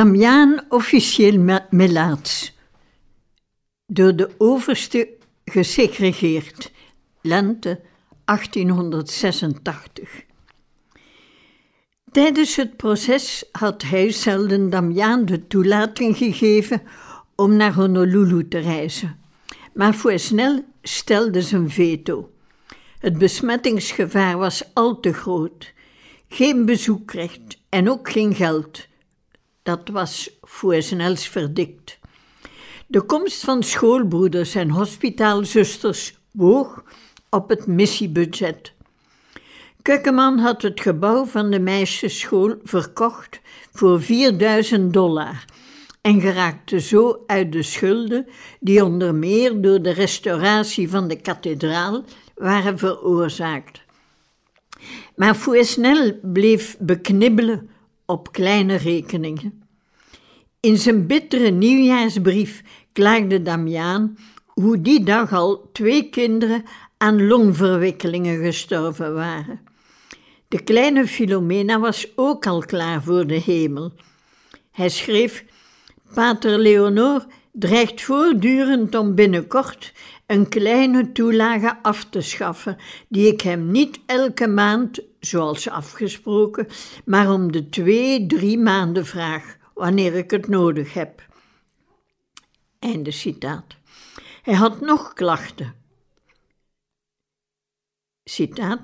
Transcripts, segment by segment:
Damiaan officieel melaats. Door de overste gesegregeerd. Lente 1886. Tijdens het proces had zelden Damiaan de toelating gegeven om naar Honolulu te reizen. Maar voor snel stelde een veto. Het besmettingsgevaar was al te groot. Geen bezoekrecht en ook geen geld dat was voor snels verdikt. De komst van schoolbroeders en hospitaalzusters woog op het missiebudget. Kukkeman had het gebouw van de meisjesschool verkocht voor 4000 dollar en geraakte zo uit de schulden die onder meer door de restauratie van de kathedraal waren veroorzaakt. Maar Fouesnel bleef beknibbelen op kleine rekeningen. In zijn bittere nieuwjaarsbrief klaagde Damiaan hoe die dag al twee kinderen aan longverwikkelingen gestorven waren. De kleine Filomena was ook al klaar voor de hemel. Hij schreef: Pater Leonor dreigt voortdurend om binnenkort een kleine toelage af te schaffen, die ik hem niet elke maand, zoals afgesproken, maar om de twee, drie maanden vraag, wanneer ik het nodig heb. Einde citaat. Hij had nog klachten. Citaat.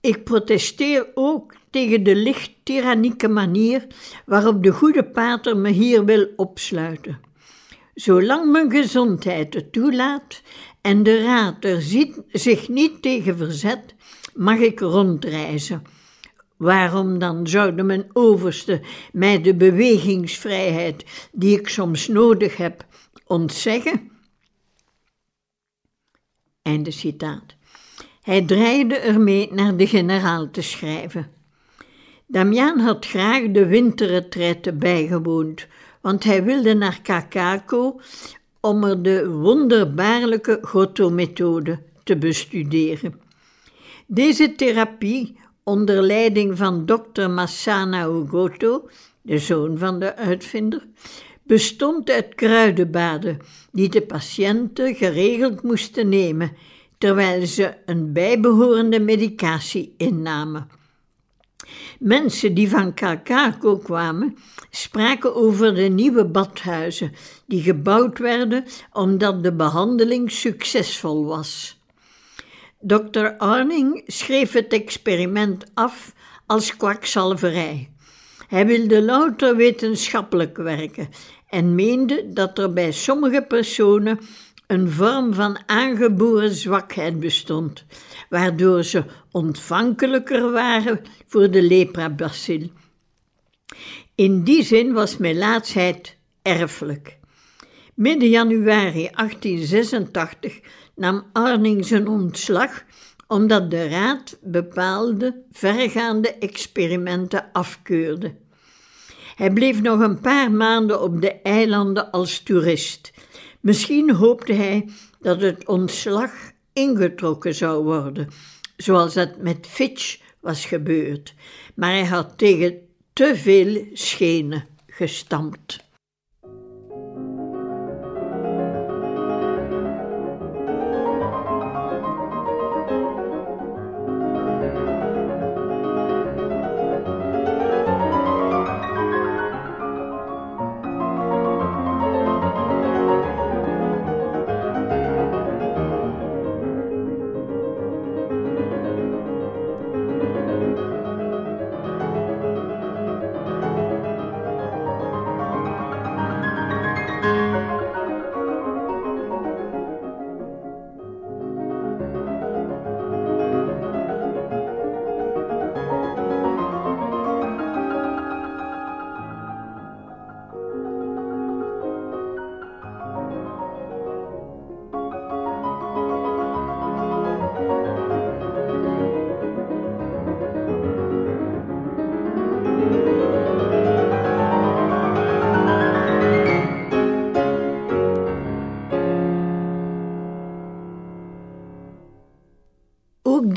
Ik protesteer ook tegen de licht tyrannieke manier waarop de goede pater me hier wil opsluiten. Zolang mijn gezondheid het toelaat en de raad er zich niet tegen verzet, mag ik rondreizen. Waarom dan zouden mijn overste mij de bewegingsvrijheid die ik soms nodig heb ontzeggen? Einde citaat. Hij draaide ermee naar de generaal te schrijven. Damiaan had graag de winterretraite bijgewoond, want hij wilde naar Kakako om er de wonderbaarlijke Goto-methode te bestuderen. Deze therapie, onder leiding van dokter Masana Goto, de zoon van de uitvinder, bestond uit kruidenbaden die de patiënten geregeld moesten nemen, terwijl ze een bijbehorende medicatie innamen. Mensen die van Kakako kwamen, spraken over de nieuwe badhuizen die gebouwd werden omdat de behandeling succesvol was. Dr. Arning schreef het experiment af als kwakzalverij. Hij wilde louter wetenschappelijk werken en meende dat er bij sommige personen een vorm van aangeboren zwakheid bestond, waardoor ze ontvankelijker waren voor de leprabacil. In die zin was melaatsheid erfelijk. Midden januari 1886 nam Arning zijn ontslag omdat de raad bepaalde vergaande experimenten afkeurde. Hij bleef nog een paar maanden op de eilanden als toerist. Misschien hoopte hij dat het ontslag ingetrokken zou worden, zoals dat met Fitch was gebeurd, maar hij had tegen te veel schenen gestampt.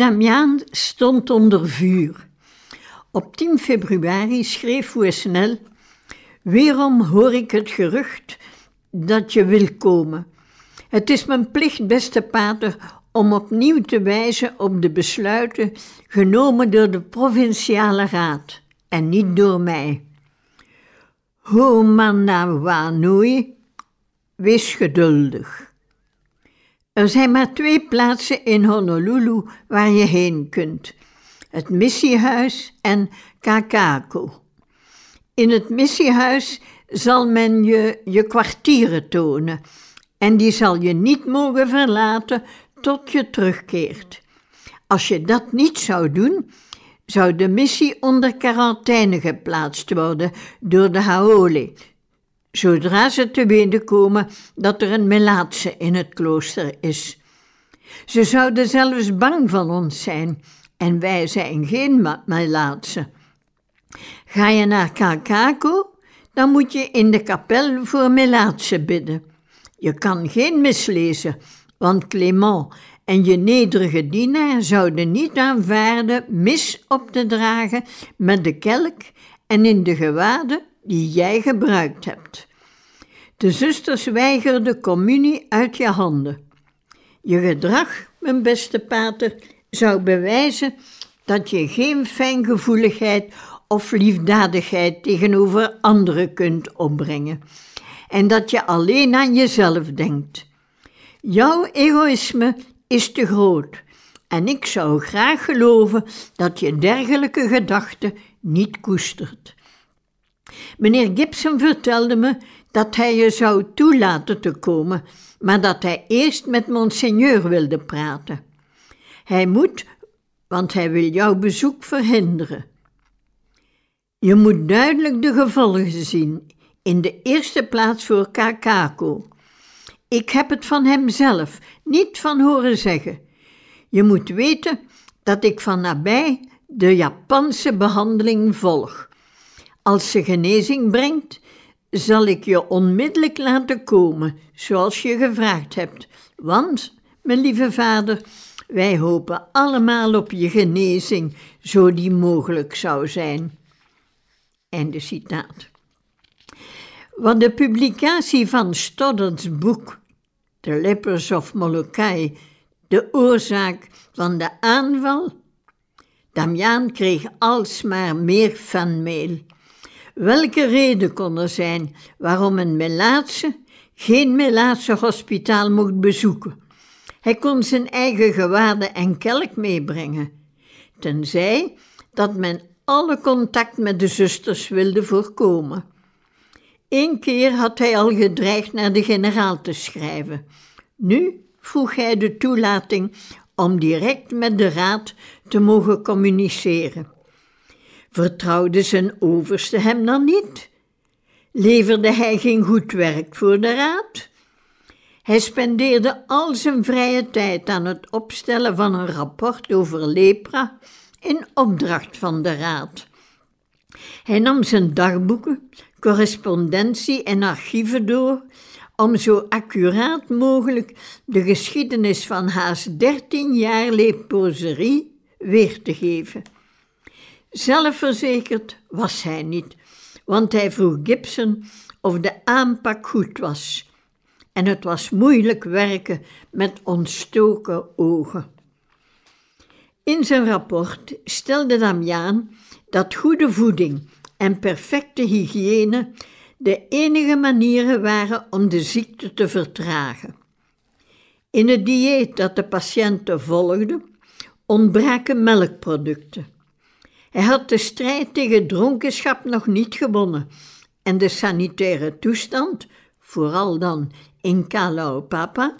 Damiaan stond onder vuur. Op 10 februari schreef Fouesnel: Weerom hoor ik het gerucht dat je wil komen. Het is mijn plicht, beste pater, om opnieuw te wijzen op de besluiten genomen door de provinciale raad en niet door mij. Ho Manawanui, wees geduldig. Er zijn maar twee plaatsen in Honolulu waar je heen kunt: het missiehuis en Kakako. In het missiehuis zal men je je kwartieren tonen en die zal je niet mogen verlaten tot je terugkeert. Als je dat niet zou doen, zou de missie onder quarantaine geplaatst worden door de Haole, zodra ze te weten komen dat er een Melaatse in het klooster is. Ze zouden zelfs bang van ons zijn, en wij zijn geen Melaatse. Ga je naar Kakako, dan moet je in de kapel voor Melaatse bidden. Je kan geen mis lezen, want Clement en je nederige dienaar zouden niet aanvaarden mis op te dragen met de kelk en in de gewaden die jij gebruikt hebt. De zusters weigerden communie uit je handen. Je gedrag, mijn beste pater, zou bewijzen dat je geen fijngevoeligheid of liefdadigheid tegenover anderen kunt opbrengen en dat je alleen aan jezelf denkt. Jouw egoïsme is te groot en ik zou graag geloven dat je dergelijke gedachten niet koestert. Meneer Gibson vertelde me dat hij je zou toelaten te komen, maar dat hij eerst met monseigneur wilde praten. Hij moet, want hij wil jouw bezoek verhinderen. Je moet duidelijk de gevolgen zien, in de eerste plaats voor Kakako. Ik heb het van hem zelf, niet van horen zeggen. Je moet weten dat ik van nabij de Japanse behandeling volg. Als ze genezing brengt, zal ik je onmiddellijk laten komen, zoals je gevraagd hebt. Want, mijn lieve vader, wij hopen allemaal op je genezing, zo die mogelijk zou zijn. Einde citaat. Wat de publicatie van Stoddards boek The Lepers of Molokai, de oorzaak van de aanval? Damiaan kreeg alsmaar meer fanmail. Welke reden kon er zijn waarom een Melaatse geen Melaatse hospitaal mocht bezoeken? Hij kon zijn eigen gewaden en kelk meebrengen, tenzij dat men alle contact met de zusters wilde voorkomen. Eén keer had hij al gedreigd naar de generaal te schrijven. Nu vroeg hij de toelating om direct met de raad te mogen communiceren. Vertrouwde zijn overste hem dan niet? Leverde hij geen goed werk voor de raad? Hij spendeerde al zijn vrije tijd aan het opstellen van een rapport over lepra in opdracht van de raad. Hij nam zijn dagboeken, correspondentie en archieven door om zo accuraat mogelijk de geschiedenis van haast dertien jaar leproserie weer te geven. Zelfverzekerd was hij niet, want hij vroeg Gibson of de aanpak goed was. En het was moeilijk werken met ontstoken ogen. In zijn rapport stelde Damiaan dat goede voeding en perfecte hygiëne de enige manieren waren om de ziekte te vertragen. In het dieet dat de patiënten volgden, ontbraken melkproducten. Hij had de strijd tegen dronkenschap nog niet gewonnen en de sanitaire toestand, vooral dan in Kalaupapa,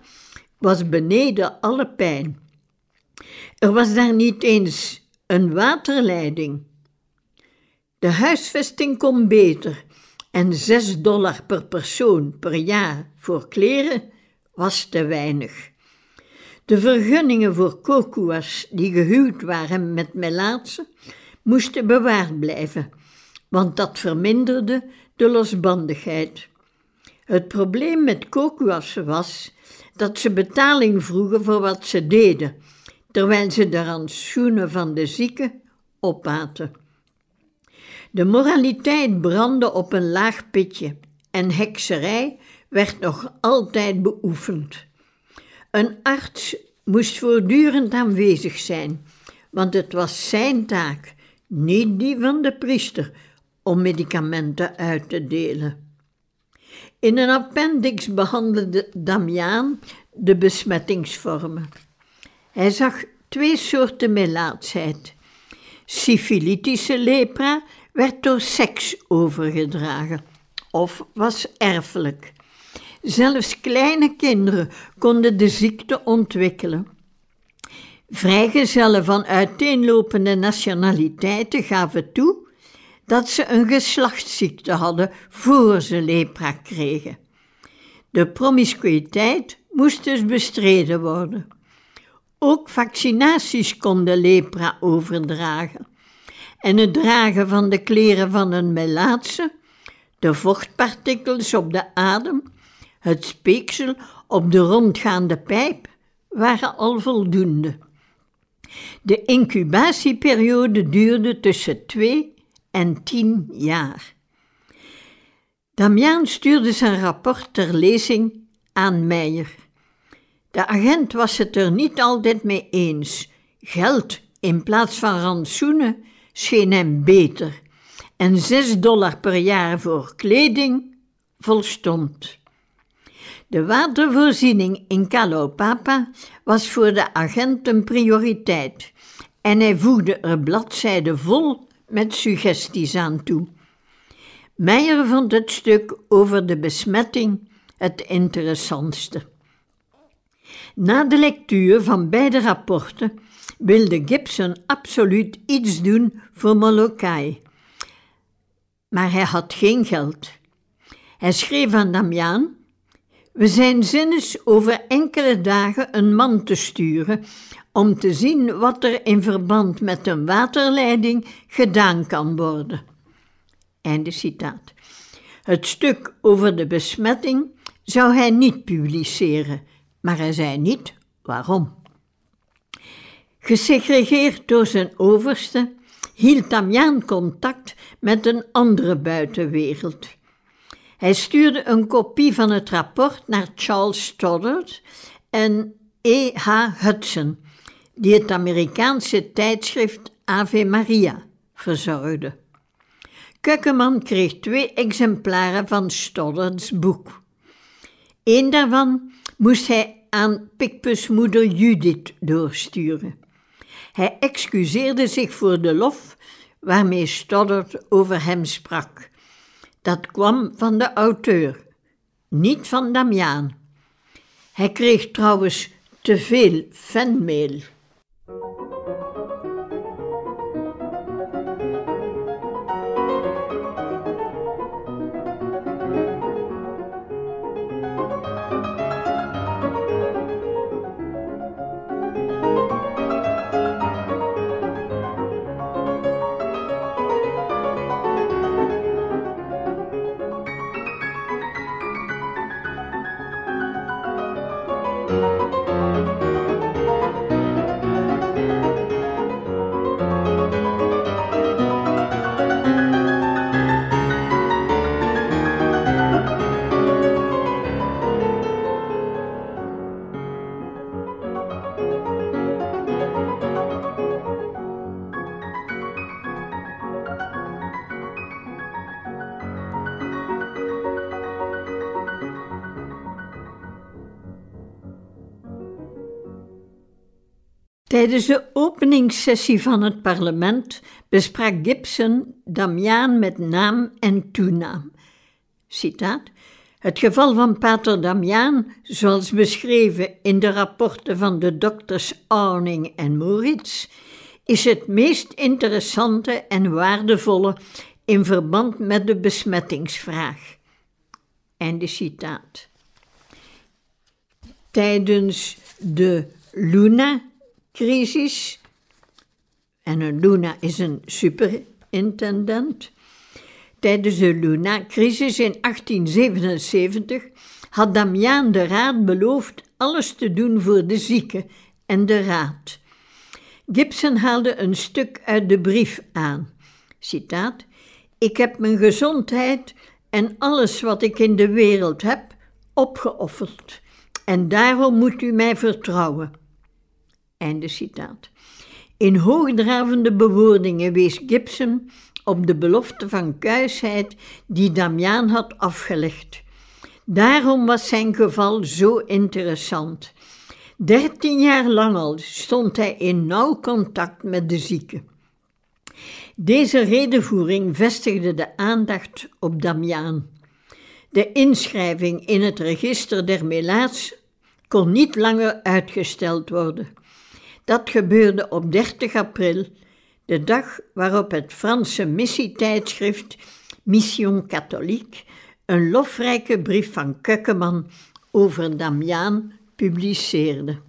was beneden alle pijn. Er was daar niet eens een waterleiding. De huisvesting kon beter en 6 dollar per persoon per jaar voor kleren was te weinig. De vergunningen voor kokuas die gehuwd waren met melaatse moesten bewaard blijven, want dat verminderde de losbandigheid. Het probleem met kokuas was dat ze betaling vroegen voor wat ze deden, terwijl ze de rantsoenen van de zieken opaten. De moraliteit brandde op een laag pitje en hekserij werd nog altijd beoefend. Een arts moest voortdurend aanwezig zijn, want het was zijn taak, niet die van de priester, om medicamenten uit te delen. In een appendix behandelde Damiaan de besmettingsvormen. Hij zag twee soorten melaatsheid. Syphilitische lepra werd door seks overgedragen of was erfelijk. Zelfs kleine kinderen konden de ziekte ontwikkelen. Vrijgezellen van uiteenlopende nationaliteiten gaven toe dat ze een geslachtsziekte hadden voor ze lepra kregen. De promiscuïteit moest dus bestreden worden. Ook vaccinaties konden lepra overdragen. En het dragen van de kleren van een melaatse, de vochtpartikels op de adem, het speeksel op de rondgaande pijp waren al voldoende. De incubatieperiode duurde tussen twee en tien jaar. Damiaan stuurde zijn rapport ter lezing aan Meijer. De agent was het er niet altijd mee eens. Geld in plaats van rantsoenen scheen hem beter. En zes dollar per jaar voor kleding volstond. De watervoorziening in Kalopapa was voor de agent een prioriteit en hij voegde er bladzijden vol met suggesties aan toe. Meijer vond het stuk over de besmetting het interessantste. Na de lectuur van beide rapporten wilde Gibson absoluut iets doen voor Molokai. Maar hij had geen geld. Hij schreef aan Damiaan: We zijn zinnes over enkele dagen een man te sturen om te zien wat er in verband met een waterleiding gedaan kan worden. Einde citaat. Het stuk over de besmetting zou hij niet publiceren, maar hij zei niet waarom. Gesegregeerd door zijn overste hield Damiaan contact met een andere buitenwereld. Hij stuurde een kopie van het rapport naar Charles Stoddard en E. H. Hudson, die het Amerikaanse tijdschrift Ave Maria verzorgde. Kukkeman kreeg twee exemplaren van Stoddards boek. Eén daarvan moest hij aan Picpus moeder Judith doorsturen. Hij excuseerde zich voor de lof waarmee Stoddard over hem sprak. Dat kwam van de auteur, niet van Damiaan. Hij kreeg trouwens te veel fanmail. Tijdens de openingssessie van het parlement besprak Gibson Damiaan met naam en toenaam. Citaat. Het geval van Pater Damiaan, zoals beschreven in de rapporten van de dokters Arning en Moritz, is het meest interessante en waardevolle in verband met de besmettingsvraag. Einde citaat. Tijdens de Luna crisis. En een Luna is een superintendent. Tijdens de Luna-crisis in 1877 had Damiaan de raad beloofd alles te doen voor de zieken en de raad. Gibson haalde een stuk uit de brief aan. Citaat: Ik heb mijn gezondheid en alles wat ik in de wereld heb opgeofferd, en daarom moet u mij vertrouwen. Einde citaat. In hoogdravende bewoordingen wees Gibson op de belofte van kuisheid die Damiaan had afgelegd. Daarom was zijn geval zo interessant. Dertien jaar lang al stond hij in nauw contact met de zieke. Deze redenvoering vestigde de aandacht op Damiaan. De inschrijving in het register der melaats kon niet langer uitgesteld worden. Dat gebeurde op 30 april, de dag waarop het Franse missietijdschrift Mission Catholique een lofrijke brief van Kukkeman over Damiaan publiceerde.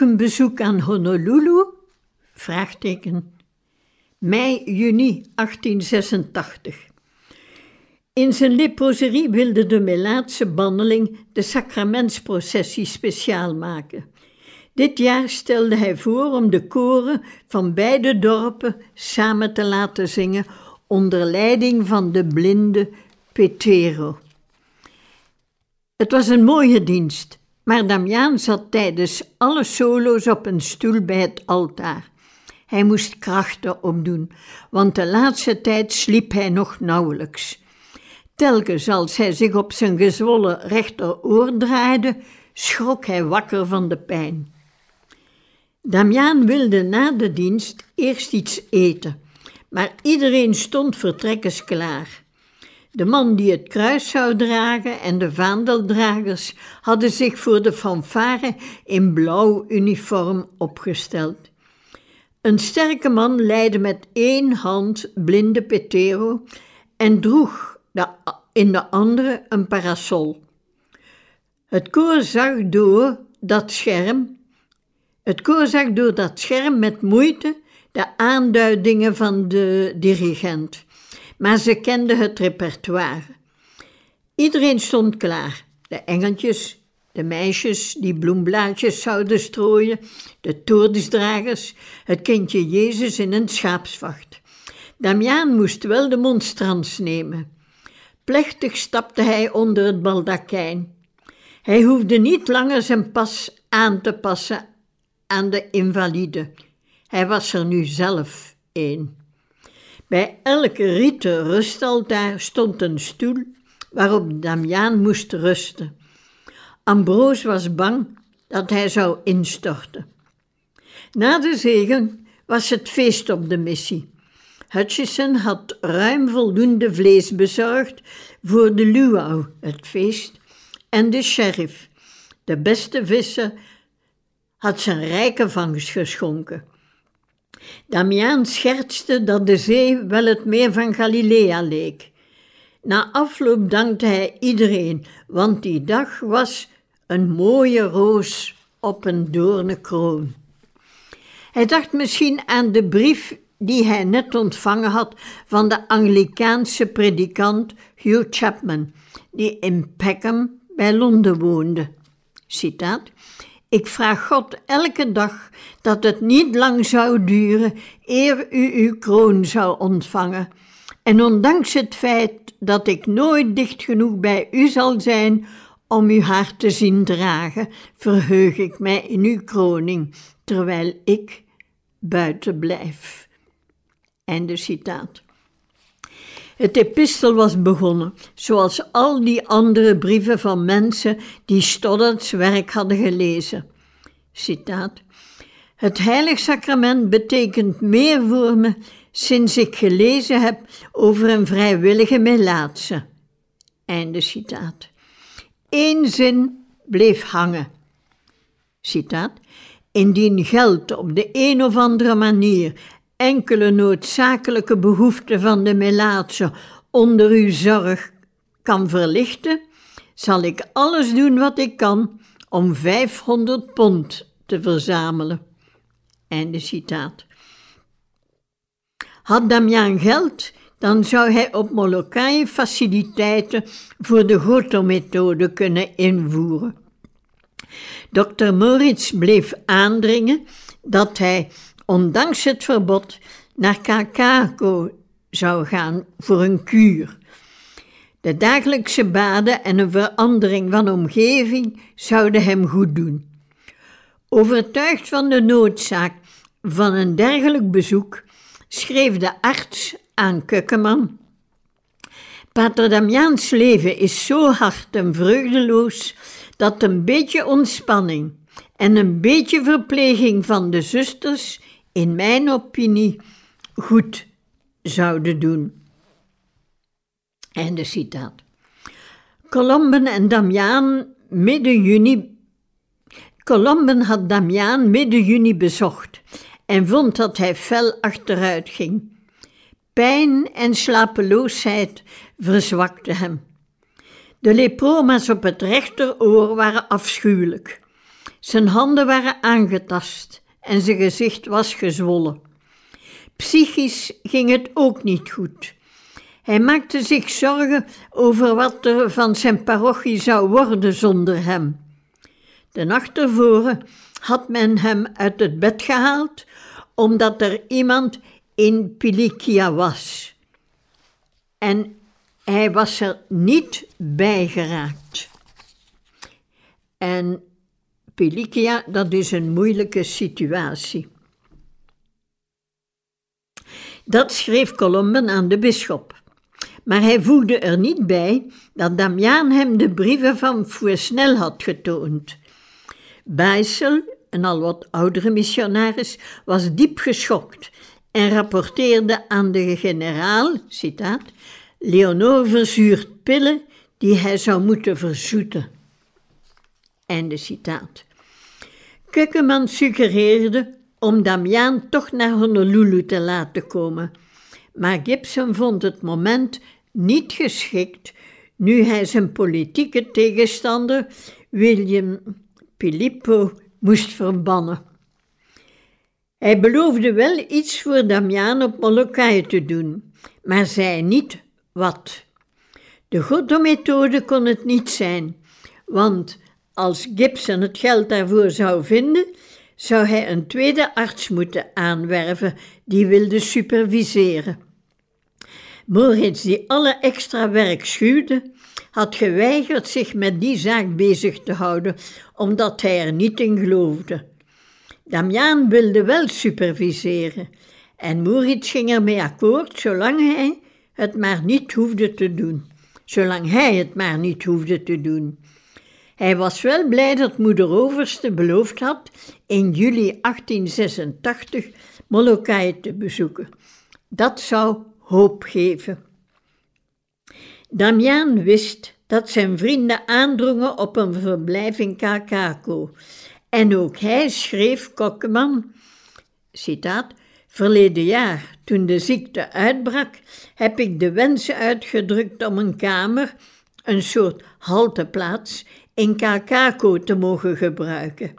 Een bezoek aan Honolulu? Vraagteken. Mei, juni 1886. In zijn leproserie wilde de Melaatse banneling de sacramentsprocessie speciaal maken. Dit jaar stelde hij voor om de koren van beide dorpen samen te laten zingen onder leiding van de blinde Petero. Het was een mooie dienst, maar Damiaan zat tijdens alle solo's op een stoel bij het altaar. Hij moest krachten opdoen, want de laatste tijd sliep hij nog nauwelijks. Telkens als hij zich op zijn gezwollen rechteroor draaide, schrok hij wakker van de pijn. Damiaan wilde na de dienst eerst iets eten, maar iedereen stond vertrekkens klaar. De man die het kruis zou dragen en de vaandeldragers hadden zich voor de fanfare in blauw uniform opgesteld. Een sterke man leidde met één hand blinde Petero en droeg in de andere een parasol. Het koor zag door dat scherm, het koor zag door dat scherm met moeite de aanduidingen van de dirigent, maar ze kenden het repertoire. Iedereen stond klaar, de engeltjes, de meisjes die bloemblaadjes zouden strooien, de toordesdragers, het kindje Jezus in een schaapsvacht. Damiaan moest wel de monstrans nemen. Plechtig stapte hij onder het baldakijn. Hij hoefde niet langer zijn pas aan te passen aan de invalide. Hij was er nu zelf een. Bij elke rieten rustaltaar stond een stoel waarop Damiaan moest rusten. Ambroos was bang dat hij zou instorten. Na de zegen was het feest op de missie. Hutchison had ruim voldoende vlees bezorgd voor de luau, het feest, en de sheriff, de beste visser, had zijn rijke vangst geschonken. Damiaan schertste dat de zee wel het meer van Galilea leek. Na afloop dankte hij iedereen, want die dag was een mooie roos op een doornenkroon. Hij dacht misschien aan de brief die hij net ontvangen had van de Anglikaanse predikant Hugh Chapman, die in Peckham bij Londen woonde. Citaat. Ik vraag God elke dag dat het niet lang zou duren eer u uw kroon zou ontvangen. En ondanks het feit dat ik nooit dicht genoeg bij u zal zijn om uw hart te zien dragen, verheug ik mij in uw kroning, terwijl ik buiten blijf. Einde citaat. Het epistel was begonnen, zoals al die andere brieven van mensen die Stoddarts werk hadden gelezen. Citaat. Het heilig sacrament betekent meer voor me sinds ik gelezen heb over een vrijwillige melaatse. Einde citaat. Eén zin bleef hangen. Citaat. Indien geld op de een of andere manier enkele noodzakelijke behoeften van de melaatse onder uw zorg kan verlichten, zal ik alles doen wat ik kan om 500 pond te verzamelen. Einde citaat. Had Damian geld, dan zou hij op Molokai faciliteiten voor de Goto-methode kunnen invoeren. Dr. Moritz bleef aandringen dat hij ondanks het verbod, naar Kakako zou gaan voor een kuur. De dagelijkse baden en een verandering van omgeving zouden hem goed doen. Overtuigd van de noodzaak van een dergelijk bezoek, schreef de arts aan Kukkeman. Pater Damiaans leven is zo hard en vreugdeloos dat een beetje ontspanning en een beetje verpleging van de zusters in mijn opinie goed zouden doen. Einde citaat. Colomben en Damiaan midden juni. Colomben had Damiaan midden juni bezocht en vond dat hij fel achteruit ging. Pijn en slapeloosheid verzwakten hem. De leproma's op het rechteroor waren afschuwelijk. Zijn handen waren aangetast en zijn gezicht was gezwollen. Psychisch ging het ook niet goed. Hij maakte zich zorgen over wat er van zijn parochie zou worden zonder hem. De nacht ervoor had men hem uit het bed gehaald, omdat er iemand in Pilikia was. En hij was er niet bij geraakt. En Pilikia, dat is een moeilijke situatie. Dat schreef Colomben aan de bisschop. Maar hij voegde er niet bij dat Damiaan hem de brieven van Fouesnel had getoond. Bijsel, een al wat oudere missionaris, was diep geschokt en rapporteerde aan de generaal, citaat, Leonor verzuurt pillen die hij zou moeten verzoeten. Einde citaat. Kukkeman suggereerde om Damiaan toch naar Honolulu te laten komen, maar Gibson vond het moment niet geschikt nu hij zijn politieke tegenstander William Filippo moest verbannen. Hij beloofde wel iets voor Damiaan op Molokai te doen, maar zei niet wat. De Goddo-methode kon het niet zijn, want als Gibson het geld daarvoor zou vinden, zou hij een tweede arts moeten aanwerven die wilde superviseren. Moritz, die alle extra werk schuwde, had geweigerd zich met die zaak bezig te houden, omdat hij er niet in geloofde. Damiaan wilde wel superviseren en Moritz ging ermee akkoord zolang hij het maar niet hoefde te doen. Zolang hij het maar niet hoefde te doen. Hij was wel blij dat moeder Overste beloofd had in juli 1886 Molokai te bezoeken. Dat zou hoop geven. Damiaan wist dat zijn vrienden aandrongen op een verblijf in Kakako. En ook hij schreef Kokkeman, citaat, Verleden jaar, toen de ziekte uitbrak, heb ik de wens uitgedrukt om een kamer, een soort halteplaats, in Kakako te mogen gebruiken.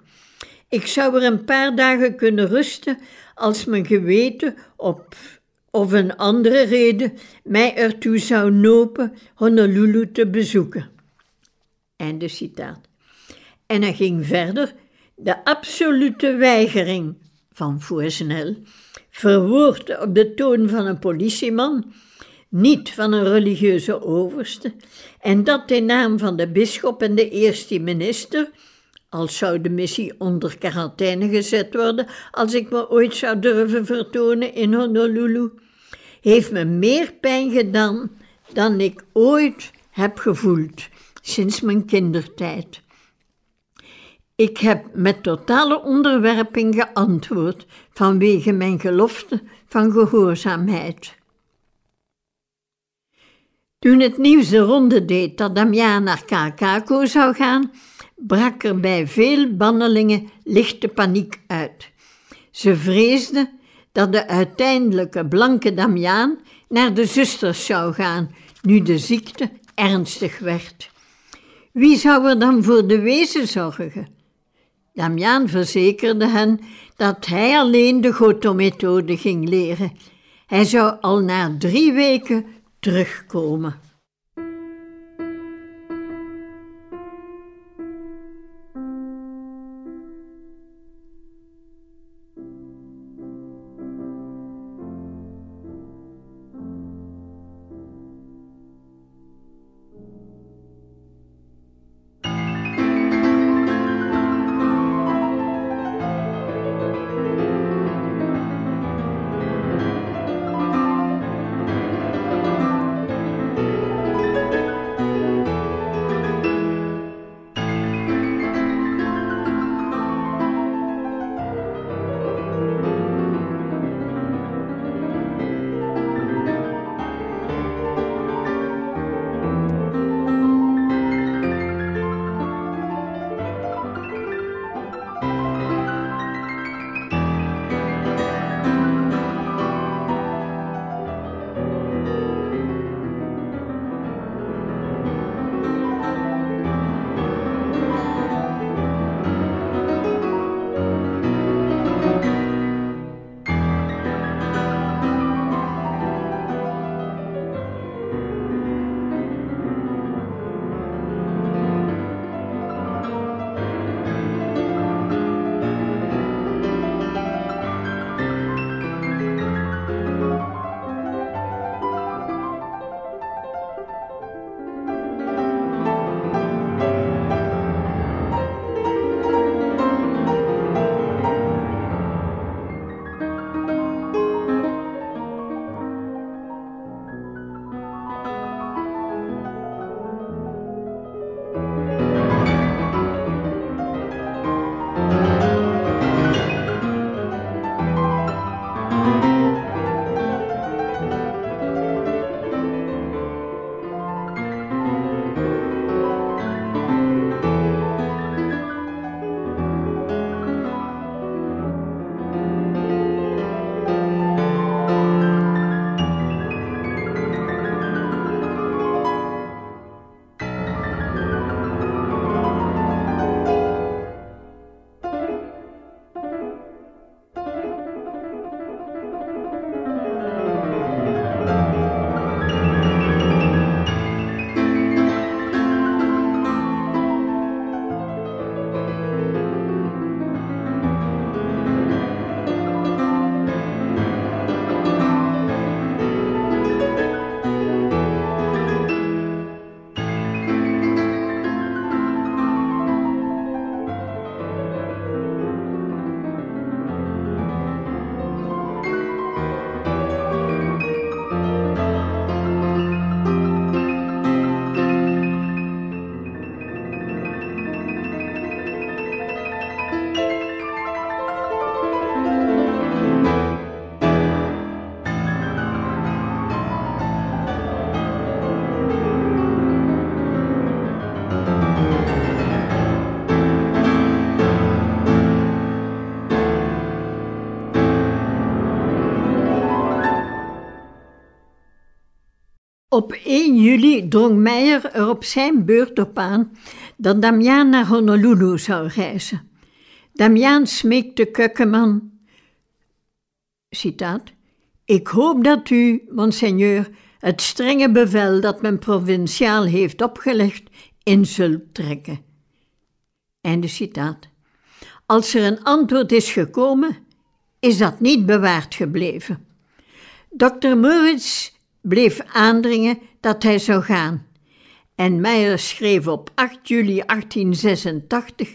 Ik zou er een paar dagen kunnen rusten als mijn geweten op of een andere reden mij ertoe zou nopen Honolulu te bezoeken. Einde citaat. En hij ging verder. De absolute weigering van Voorsnel, verwoord op de toon van een politieman, niet van een religieuze overste, en dat in naam van de bisschop en de eerste minister, als zou de missie onder quarantaine gezet worden als ik me ooit zou durven vertonen in Honolulu, heeft me meer pijn gedaan dan ik ooit heb gevoeld sinds mijn kindertijd. Ik heb met totale onderwerping geantwoord vanwege mijn gelofte van gehoorzaamheid. Toen het nieuws de ronde deed dat Damian naar Kakako zou gaan, brak er bij veel bannelingen lichte paniek uit. Ze vreesden dat de uiteindelijke blanke Damiaan naar de zusters zou gaan, nu de ziekte ernstig werd. Wie zou er dan voor de wezen zorgen? Damiaan verzekerde hen dat hij alleen de Goto-methode ging leren. Hij zou al na drie weken terugkomen. Op 1 juli drong Meijer er op zijn beurt op aan dat Damiaan naar Honolulu zou reizen. Damiaan smeekte Kukkeman, citaat, ik hoop dat u, monseigneur, het strenge bevel dat men provinciaal heeft opgelegd in zult trekken. Einde citaat. Als er een antwoord is gekomen, is dat niet bewaard gebleven. Dr. Moritz bleef aandringen dat hij zou gaan. En Meijer schreef op 8 juli 1886: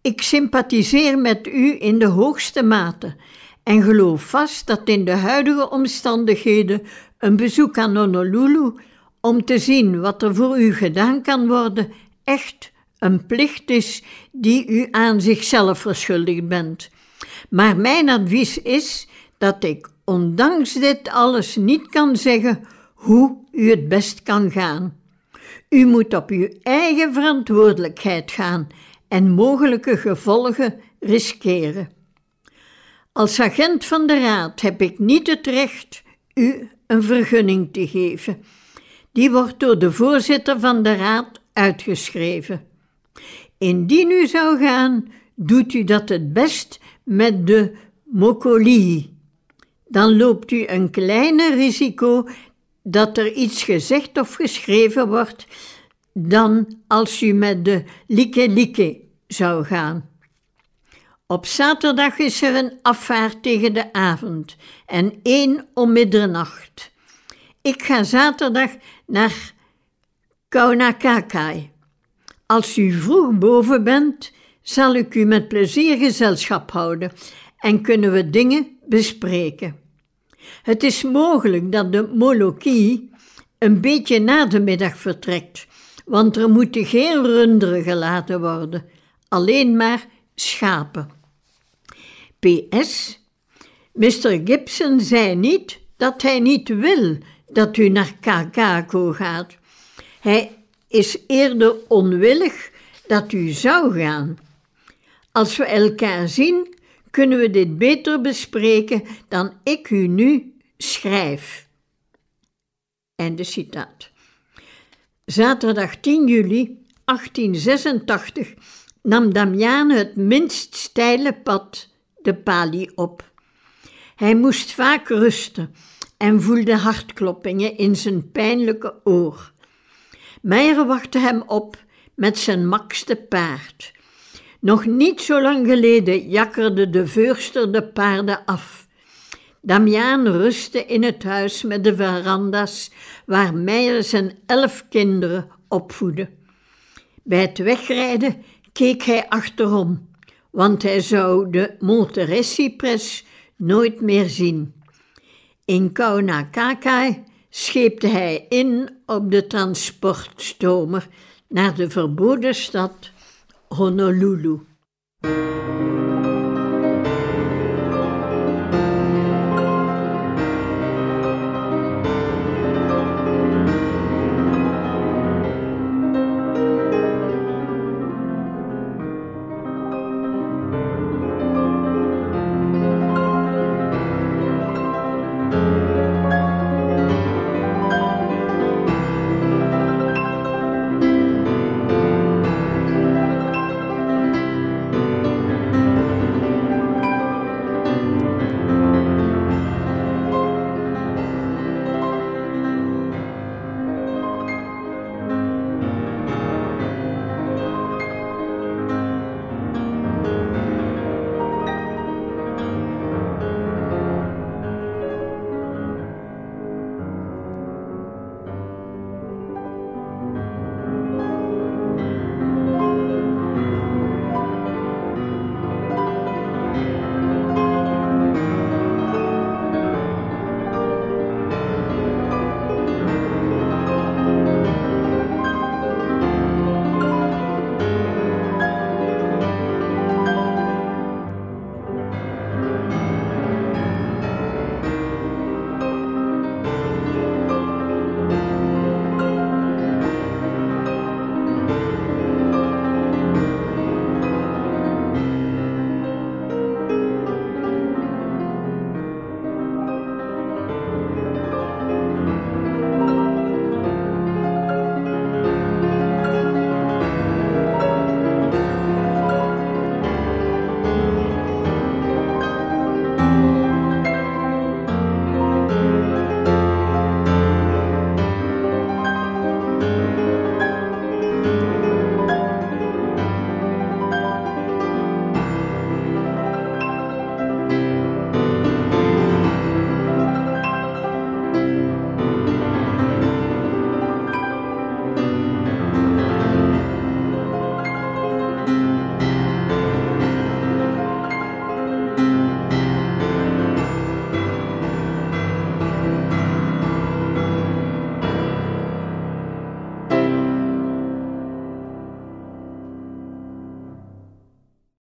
Ik sympathiseer met u in de hoogste mate en geloof vast dat in de huidige omstandigheden een bezoek aan Honolulu om te zien wat er voor u gedaan kan worden echt een plicht is die u aan zichzelf verschuldigd bent. Maar mijn advies is dat ik ondanks dit alles niet kan zeggen hoe u het best kan gaan. U moet op uw eigen verantwoordelijkheid gaan en mogelijke gevolgen riskeren. Als agent van de raad heb ik niet het recht u een vergunning te geven. Die wordt door de voorzitter van de raad uitgeschreven. Indien u zou gaan, doet u dat het best met de mokolii. Dan loopt u een kleiner risico dat er iets gezegd of geschreven wordt dan als u met de like like zou gaan. Op zaterdag is er een afvaart tegen de avond en één om middernacht. Ik ga zaterdag naar Kaunakakai. Als u vroeg boven bent, zal ik u met plezier gezelschap houden en kunnen we dingen bespreken. Het is mogelijk dat de Moloki een beetje na de middag vertrekt, want er moeten geen runderen gelaten worden, alleen maar schapen. PS. Mr. Gibson zei niet dat hij niet wil dat u naar Kakako gaat. Hij is eerder onwillig dat u zou gaan. Als we elkaar zien, kunnen we dit beter bespreken dan ik u nu schrijf. Einde citaat. Zaterdag 10 juli 1886 nam Damiane het minst steile pad, de Pali, op. Hij moest vaak rusten en voelde hartkloppingen in zijn pijnlijke oor. Meijer wachtte hem op met zijn makste paard. Nog niet zo lang geleden jakkerde de veurster de paarden af. Damiaan rustte in het huis met de veranda's waar Meijer zijn elf kinderen opvoedde. Bij het wegrijden keek hij achterom, want hij zou de Monteressi-pres nooit meer zien. In Kaunakakai scheepte hij in op de transportstomer naar de verboden stad Honolulu.